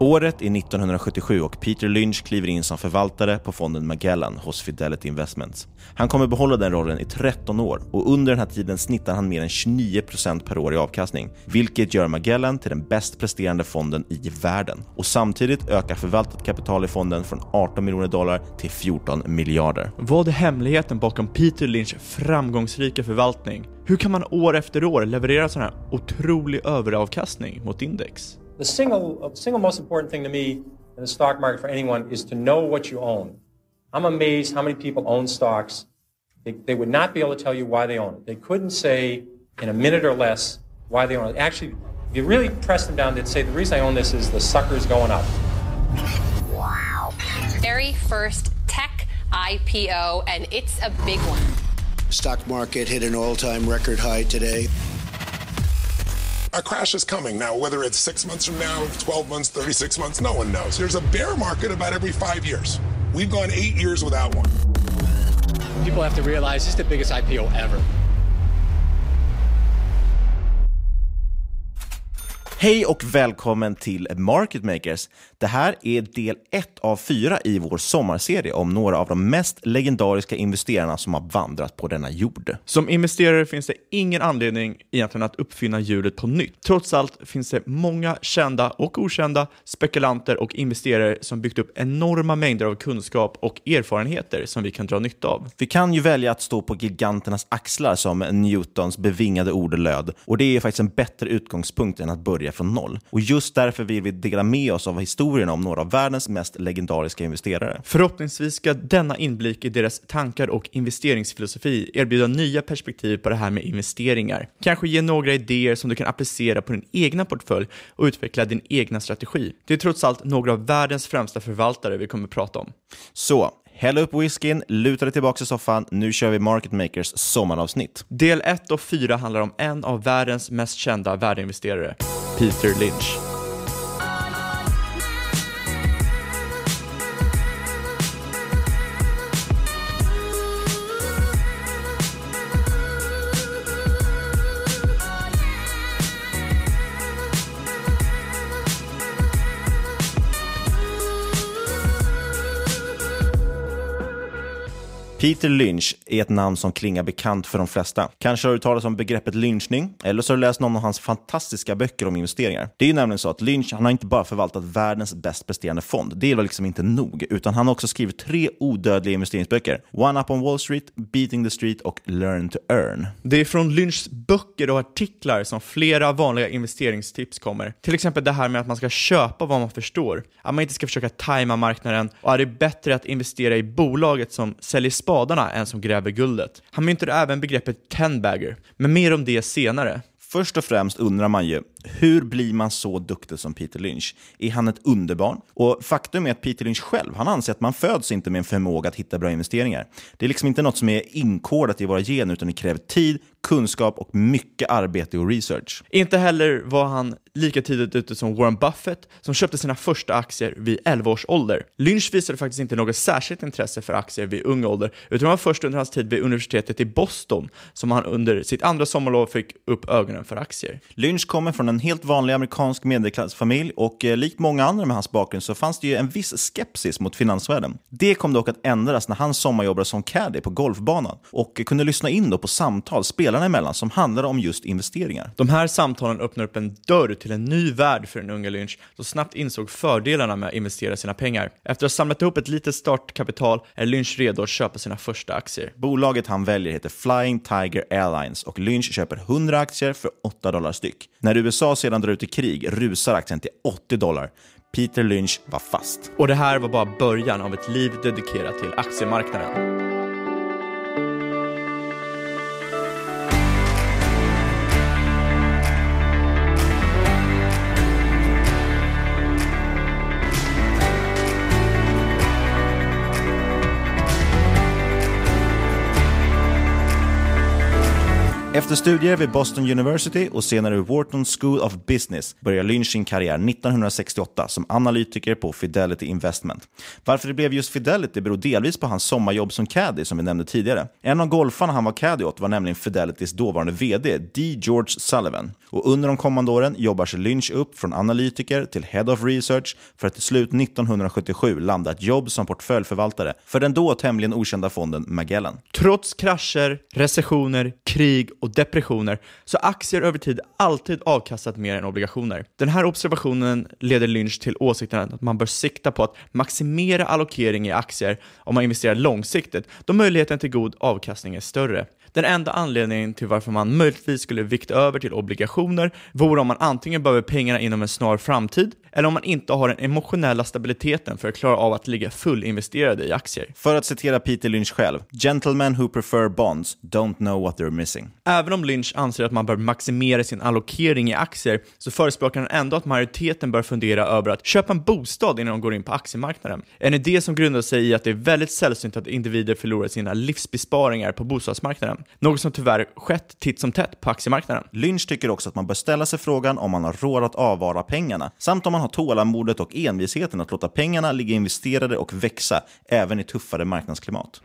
Året är 1977 och Peter Lynch kliver in som förvaltare på fonden Magellan hos Fidelity Investments. Han kommer behålla den rollen i 13 år och under den här tiden snittar han mer än 29% per år i avkastning, vilket gör Magellan till den bäst presterande fonden i världen. Och samtidigt ökar förvaltat kapital i fonden från 18 miljoner dollar till 14 miljarder. Vad är hemligheten bakom Peter Lynchs framgångsrika förvaltning? Hur kan man år efter år leverera sån här otrolig överavkastning mot index? The single, uh, single most important thing to me in the stock market for anyone is to know what you own. I'm amazed how many people own stocks. They, they would not be able to tell you why they own it. They couldn't say in a minute or less why they own it. Actually, if you really press them down, they'd say the reason I own this is the sucker's going up. Wow. Very first tech IPO, and it's a big one. Stock market hit an all-time record high today. A crash is coming. Now, whether it's six months from now, 12 months, 36 months, no one knows. There's a bear market about every five years. We've gone eight years without one. People have to realize this is the biggest IPO ever. Hej och välkommen till Market Makers. Det här är del ett av fyra i vår sommarserie om några av de mest legendariska investerarna som har vandrat på denna jord. Som investerare finns det ingen anledning egentligen att uppfinna hjulet på nytt. Trots allt finns det många kända och okända spekulanter och investerare som byggt upp enorma mängder av kunskap och erfarenheter som vi kan dra nytta av. Vi kan ju välja att stå på giganternas axlar som Newtons bevingade ord löd och det är faktiskt en bättre utgångspunkt än att börja från noll. Och just därför vill vi dela med oss av historierna om några av världens mest legendariska investerare. Förhoppningsvis ska denna inblick i deras tankar och investeringsfilosofi erbjuda nya perspektiv på det här med investeringar. Kanske ge några idéer som du kan applicera på din egna portfölj och utveckla din egna strategi. Det är trots allt några av världens främsta förvaltare vi kommer att prata om. Så, Häll upp whiskyn, luta dig tillbaka i soffan. Nu kör vi Market Makers sommaravsnitt. Del 1 och 4 handlar om en av världens mest kända värdeinvesterare, Peter Lynch. Peter Lynch är ett namn som klingar bekant för de flesta. Kanske har du talat om begreppet lynchning, eller så har du läst någon av hans fantastiska böcker om investeringar. Det är ju nämligen så att Lynch han har inte bara förvaltat världens bäst presterande fond, det var liksom inte nog, utan han har också skrivit tre odödliga investeringsböcker. One Up on Wall Street, Beating the Street och Learn to Earn. Det är från Lynchs böcker och artiklar som flera vanliga investeringstips kommer. Till exempel det här med att man ska köpa vad man förstår, att man inte ska försöka tajma marknaden och att det är bättre att investera i bolaget som säljer spar spadarna än som gräver guldet. Han myntade även begreppet ten-bagger, men mer om det senare. Först och främst undrar man ju, hur blir man så duktig som Peter Lynch? Är han ett underbarn? Och faktum är att Peter Lynch själv, han anser att man föds inte med en förmåga att hitta bra investeringar. Det är liksom inte något som är inkodat i våra gener, utan det kräver tid, kunskap och mycket arbete och research. Inte heller var han lika tidigt ute som Warren Buffett, som köpte sina första aktier vid 11 års ålder. Lynch visade faktiskt inte något särskilt intresse för aktier vid ung ålder, utan det var först under hans tid vid universitetet i Boston som han under sitt andra sommarlov fick upp ögonen för aktier. Lynch kommer från en helt vanlig amerikansk medelklassfamilj och eh, likt många andra med hans bakgrund så fanns det ju en viss skepsis mot finansvärlden. Det kom dock att ändras när han sommarjobbade som caddy på golfbanan och kunde lyssna in då på samtal spelarna emellan som handlade om just investeringar. De här samtalen öppnar upp en dörr till en ny värld för den unga Lynch som snabbt insåg fördelarna med att investera sina pengar. Efter att ha samlat ihop ett litet startkapital är Lynch redo att köpa sina första aktier. Bolaget han väljer heter Flying Tiger Airlines och Lynch köper 100 aktier för 8 dollar styck. När USA USA sedan drar ut i krig rusar aktien till 80 dollar. Peter Lynch var fast. Och det här var bara början av ett liv dedikerat till aktiemarknaden. Efter studier vid Boston University och senare vid Wharton School of Business börjar Lynch sin karriär 1968 som analytiker på Fidelity Investment. Varför det blev just Fidelity beror delvis på hans sommarjobb som caddy som vi nämnde tidigare. En av golfarna han var caddy åt var nämligen Fidelitys dåvarande VD, D. George Sullivan. Och under de kommande åren jobbar sig Lynch upp från analytiker till Head of Research för att till slut 1977 landa ett jobb som portföljförvaltare för den då tämligen okända fonden Magellan. Trots krascher, recessioner, krig och och depressioner så har aktier över tid alltid avkastat mer än obligationer. Den här observationen leder Lynch till åsikten att man bör sikta på att maximera allokering i aktier om man investerar långsiktigt, då möjligheten till god avkastning är större. Den enda anledningen till varför man möjligtvis skulle vikta över till obligationer vore om man antingen behöver pengarna inom en snar framtid eller om man inte har den emotionella stabiliteten för att klara av att ligga fullinvesterade i aktier. För att citera Peter Lynch själv, “Gentlemen who prefer bonds don't know what they're missing”. Även om Lynch anser att man bör maximera sin allokering i aktier så förespråkar han ändå att majoriteten bör fundera över att köpa en bostad innan de går in på aktiemarknaden. En idé som grundar sig i att det är väldigt sällsynt att individer förlorar sina livsbesparingar på bostadsmarknaden. Något som tyvärr skett titt som tätt på aktiemarknaden. Lynch tycker också att man bör ställa sig frågan om man har råd att avvara pengarna, samt om man har tålamodet och envisheten att låta pengarna ligga investerade och växa, även i tuffare marknadsklimat.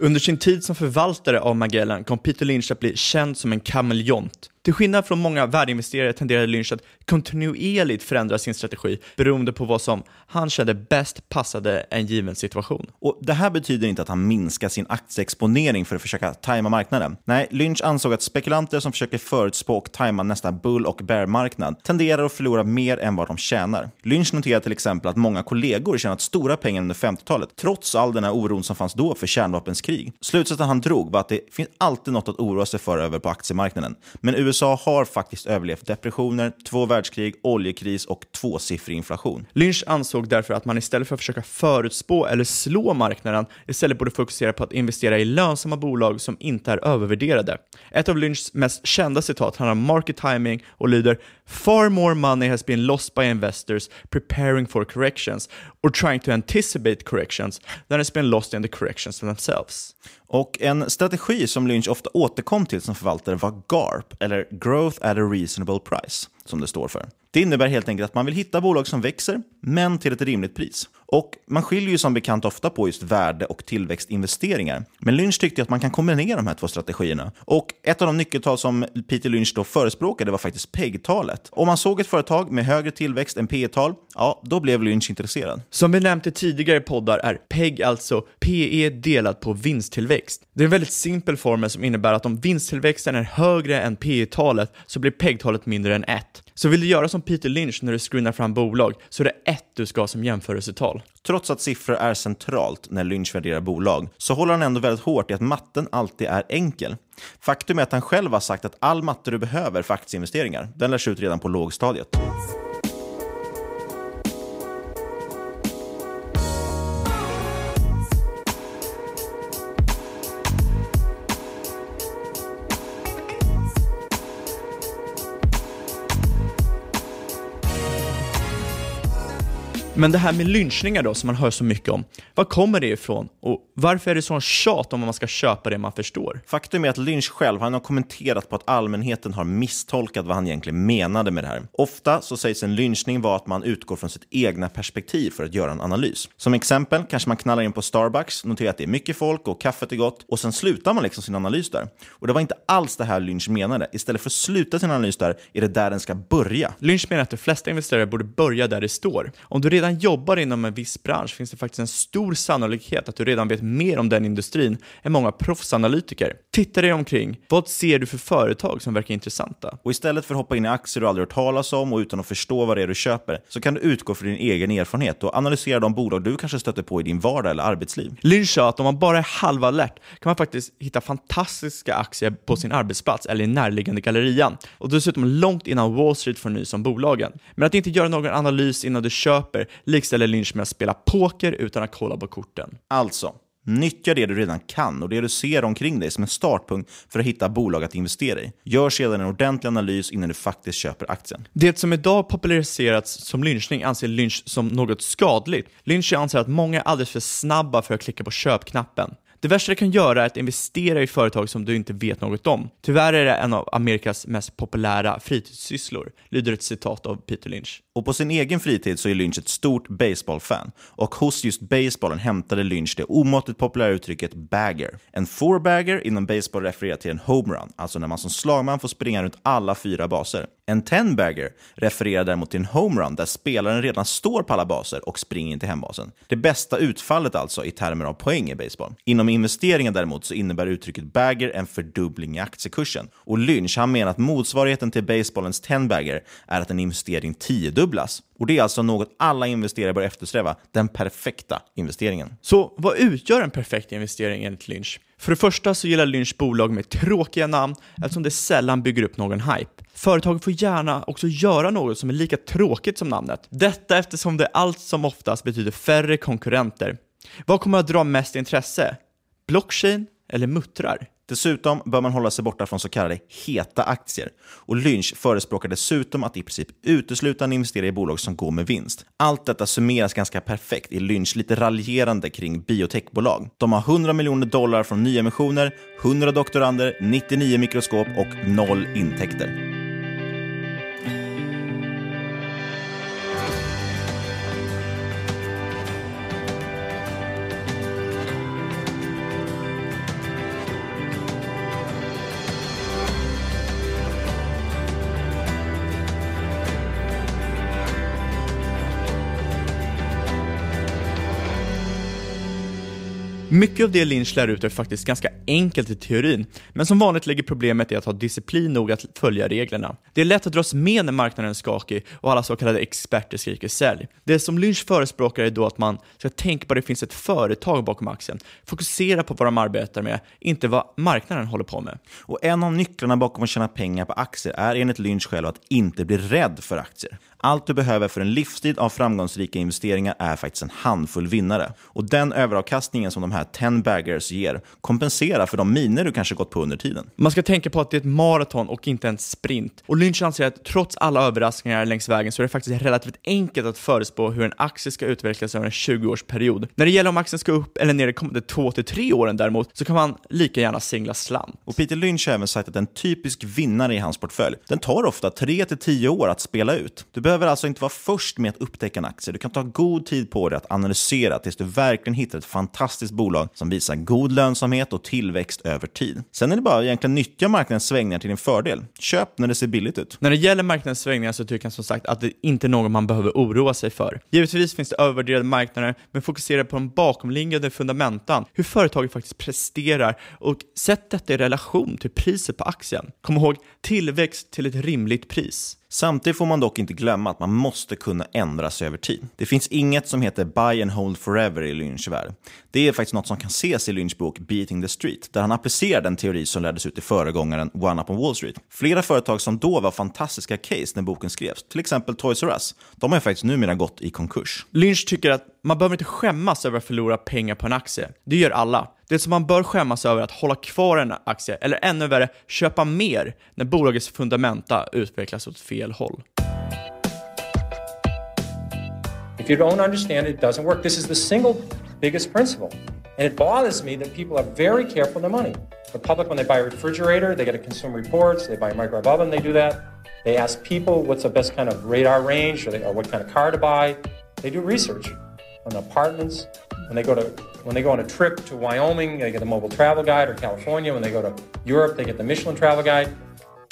Under sin tid som förvaltare av Magellan kom Peter Lynch att bli känd som en kameleont. Till skillnad från många värdeinvesterare tenderade Lynch att kontinuerligt förändra sin strategi beroende på vad som han kände bäst passade en given situation. Och Det här betyder inte att han minskar sin aktieexponering för att försöka tajma marknaden. Nej, Lynch ansåg att spekulanter som försöker förutspå och tajma nästa bull och bear-marknad tenderar att förlora mer än vad de tjänar. Lynch noterar till exempel att många kollegor tjänat stora pengar under 50-talet, trots all den här oron som fanns då för kärnvapenskrig. Slutsatsen han drog var att det finns alltid något att oroa sig för över på aktiemarknaden. Men USA USA har faktiskt överlevt depressioner, två världskrig, oljekris och tvåsiffrig inflation. Lynch ansåg därför att man istället för att försöka förutspå eller slå marknaden istället borde fokusera på att investera i lönsamma bolag som inte är övervärderade. Ett av Lynchs mest kända citat handlar om market timing och lyder “Far more money has been lost by investors preparing for corrections or trying to anticipate corrections than has been lost in the corrections themselves”. Och en strategi som Lynch ofta återkom till som förvaltare var GARP, eller Growth at a Reasonable Price, som det står för. Det innebär helt enkelt att man vill hitta bolag som växer, men till ett rimligt pris. Och Man skiljer ju som bekant ofta på just värde och tillväxtinvesteringar. Men Lynch tyckte att man kan kombinera de här två strategierna. Och Ett av de nyckeltal som Peter Lynch då förespråkade var faktiskt PEG-talet. Om man såg ett företag med högre tillväxt än P-tal, ja, då blev Lynch intresserad. Som vi nämnt i tidigare poddar är PEG alltså PE delat på vinsttillväxt. Det är en väldigt simpel formel som innebär att om vinsttillväxten är högre än PE talet så blir PEG-talet mindre än 1. Så vill du göra som Peter Lynch när du screenar fram bolag så är det ett du ska ha som jämförelsetal. Trots att siffror är centralt när Lynch värderar bolag så håller han ändå väldigt hårt i att matten alltid är enkel. Faktum är att han själv har sagt att all matte du behöver för aktieinvesteringar, den lärs ut redan på lågstadiet. Men det här med lynchningar då, som man hör så mycket om, var kommer det ifrån? Och varför är det sån tjat om att man ska köpa det man förstår? Faktum är att Lynch själv han har kommenterat på att allmänheten har misstolkat vad han egentligen menade med det här. Ofta så sägs en lynchning vara att man utgår från sitt egna perspektiv för att göra en analys. Som exempel kanske man knallar in på Starbucks, noterar att det är mycket folk och kaffet är gott och sen slutar man liksom sin analys där. Och det var inte alls det här Lynch menade. Istället för att sluta sin analys där är det där den ska börja. Lynch menar att de flesta investerare borde börja där det står. Om du redan jobbar inom en viss bransch finns det faktiskt en stor sannolikhet att du redan vet mer om den industrin än många proffsanalytiker. Titta dig omkring. Vad ser du för företag som verkar intressanta? Och istället för att hoppa in i aktier du aldrig hört talas om och utan att förstå vad det är du köper, så kan du utgå från din egen erfarenhet och analysera de bolag du kanske stöter på i din vardag eller arbetsliv. Lynch sa att om man bara är halvalert kan man faktiskt hitta fantastiska aktier på sin arbetsplats eller i närliggande gallerian och dessutom långt innan Wall Street får nys om bolagen. Men att inte göra någon analys innan du köper likställer Lynch med att spela poker utan att kolla på korten. Alltså, Nyttja det du redan kan och det du ser omkring dig som en startpunkt för att hitta bolag att investera i. Gör sedan en ordentlig analys innan du faktiskt köper aktien. Det som idag populariserats som lynchning anser Lynch som något skadligt. Lynch anser att många är alldeles för snabba för att klicka på köpknappen. Det värsta du kan göra är att investera i företag som du inte vet något om. Tyvärr är det en av Amerikas mest populära fritidssysslor, lyder ett citat av Peter Lynch. Och på sin egen fritid så är Lynch ett stort baseballfan. Och hos just baseballen hämtade Lynch det omåttligt populära uttrycket bagger. En four-bagger inom baseball refererar till en homerun, alltså när man som slagman får springa runt alla fyra baser. En tenbagger refererar däremot till en homerun där spelaren redan står på alla baser och springer in till hembasen. Det bästa utfallet alltså i termer av poäng i baseball. Inom investeringar däremot så innebär uttrycket bagger en fördubbling i aktiekursen. Och Lynch han menar att motsvarigheten till baseballens tenbagger är att en investering tiodubblas. Och det är alltså något alla investerare bör eftersträva, den perfekta investeringen. Så vad utgör en perfekt investering enligt Lynch? För det första så gillar Lynch bolag med tråkiga namn eftersom det sällan bygger upp någon hype. Företaget får gärna också göra något som är lika tråkigt som namnet. Detta eftersom det allt som oftast betyder färre konkurrenter. Vad kommer att dra mest intresse? Blockchain eller muttrar? Dessutom bör man hålla sig borta från så kallade heta aktier. Och Lynch förespråkar dessutom att i princip uteslutande investera i bolag som går med vinst. Allt detta summeras ganska perfekt i Lynch lite raljerande kring biotechbolag. De har 100 miljoner dollar från nyemissioner, 100 doktorander, 99 mikroskop och noll intäkter. Mycket av det Lynch lär ut är faktiskt ganska enkelt i teorin, men som vanligt ligger problemet i att ha disciplin nog att följa reglerna. Det är lätt att dras med när marknaden är skakig och alla så kallade experter skriker sälj. Det som Lynch förespråkar är då att man ska tänka på att det finns ett företag bakom aktien, fokusera på vad de arbetar med, inte vad marknaden håller på med. Och en av nycklarna bakom att tjäna pengar på aktier är enligt Lynch själv att inte bli rädd för aktier. Allt du behöver för en livstid av framgångsrika investeringar är faktiskt en handfull vinnare. Och den överavkastningen som de här 10 baggers ger kompenserar för de miner du kanske gått på under tiden. Man ska tänka på att det är ett maraton och inte en sprint. Och Lynch anser att trots alla överraskningar längs vägen så är det faktiskt relativt enkelt att förutspå hur en aktie ska utvecklas över en 20-årsperiod. När det gäller om aktien ska upp eller ner de kommande 2-3 åren däremot så kan man lika gärna singla slant. Och Peter Lynch har även sagt att en typisk vinnare i hans portfölj, den tar ofta 3-10 år att spela ut. Du behöver alltså inte vara först med att upptäcka en aktie. Du kan ta god tid på dig att analysera tills du verkligen hittar ett fantastiskt bolag som visar god lönsamhet och tillväxt över tid. Sen är det bara att egentligen nyttja marknadens svängningar till din fördel. Köp när det ser billigt ut. När det gäller marknadens svängningar så tycker jag som sagt att det inte är något man behöver oroa sig för. Givetvis finns det övervärderade marknader, men fokusera på de bakomliggande fundamentan, hur företaget faktiskt presterar och sätt detta i relation till priset på aktien. Kom ihåg, tillväxt till ett rimligt pris. Samtidigt får man dock inte glömma att man måste kunna ändra sig över tid. Det finns inget som heter buy and hold forever i Lynchs värld. Det är faktiskt något som kan ses i Lynchs bok Beating the Street, där han applicerar den teori som lärdes ut i föregångaren One Up on Wall Street. Flera företag som då var fantastiska case när boken skrevs, till exempel Toys R Us, de har faktiskt numera gått i konkurs. Lynch tycker att man behöver inte skämmas över att förlora pengar på en aktie. Det gör alla. Det som man bör skämmas över är att hålla kvar en aktie, eller ännu värre, köpa mer när bolagets fundamenta utvecklas åt fel håll. If you don't understand it, it doesn't work. This is the single biggest principle. And it bothers me that people are very careful with their money. The public, when they buy a refrigerator, they get a consumer reports, they buy a microwave oven, they do that. They ask people what's the best kind of radar range or, they, or what kind of car to buy. They do research on apartments. When they go to when they go on a trip to Wyoming, they get the mobile travel guide, or California. When they go to Europe, they get the Michelin travel guide.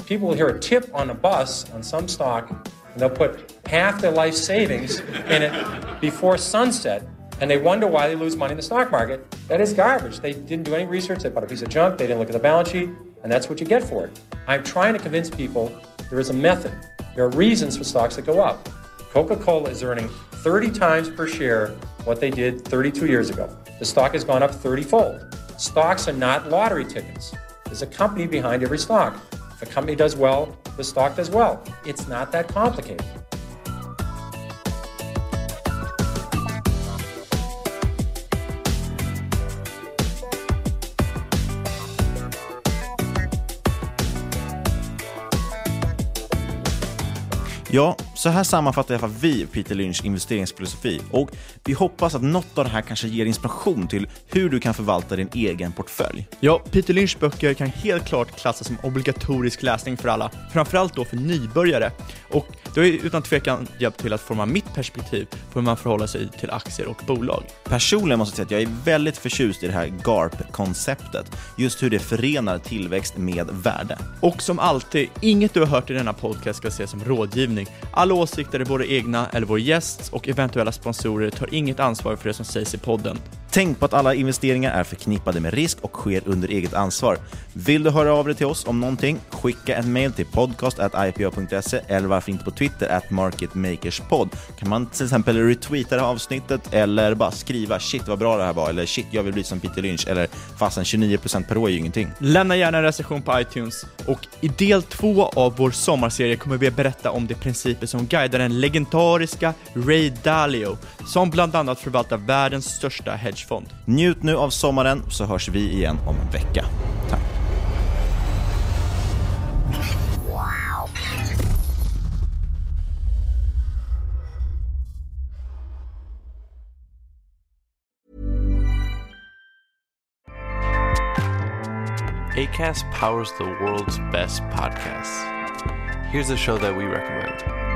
People will hear a tip on a bus on some stock, and they'll put half their life savings in it before sunset, and they wonder why they lose money in the stock market. That is garbage. They didn't do any research. They bought a piece of junk. They didn't look at the balance sheet, and that's what you get for it. I'm trying to convince people there is a method. There are reasons for stocks that go up. Coca-Cola is earning 30 times per share what they did 32 years ago. The stock has gone up 30 fold. Stocks are not lottery tickets. There's a company behind every stock. If a company does well, the stock does well. It's not that complicated. Ja, så här sammanfattar i alla fall vi Peter Lynch investeringsfilosofi och vi hoppas att något av det här kanske ger inspiration till hur du kan förvalta din egen portfölj. Ja, Peter Lynchs böcker kan helt klart klassas som obligatorisk läsning för alla, framförallt då för nybörjare. Och det har utan tvekan hjälpt till att forma mitt perspektiv på hur man förhåller sig till aktier och bolag. Personligen måste jag säga att jag är väldigt förtjust i det här GARP-konceptet, just hur det förenar tillväxt med värde. Och som alltid, inget du har hört i denna podcast ska ses som rådgivning. Alla åsikter är våra egna eller vår gästs och eventuella sponsorer tar inget ansvar för det som sägs i podden. Tänk på att alla investeringar är förknippade med risk och sker under eget ansvar. Vill du höra av dig till oss om någonting? Skicka en mail till podcast.ipo.se eller varför inte på Twitter at marketmakerspod. Kan man till exempel retweeta det här avsnittet eller bara skriva shit vad bra det här var eller shit jag vill bli som Peter Lynch eller fasen 29% per år är ju ingenting. Lämna gärna en recension på iTunes och i del två av vår sommarserie kommer vi att berätta om de principer som guidar den legendariska Ray Dalio som bland annat förvaltar världens största hedge hedgefond. Njut nu av sommaren så hörs vi igen om en vecka. Tack. ACAST powers the world's best podcasts. Here's a show that we recommend.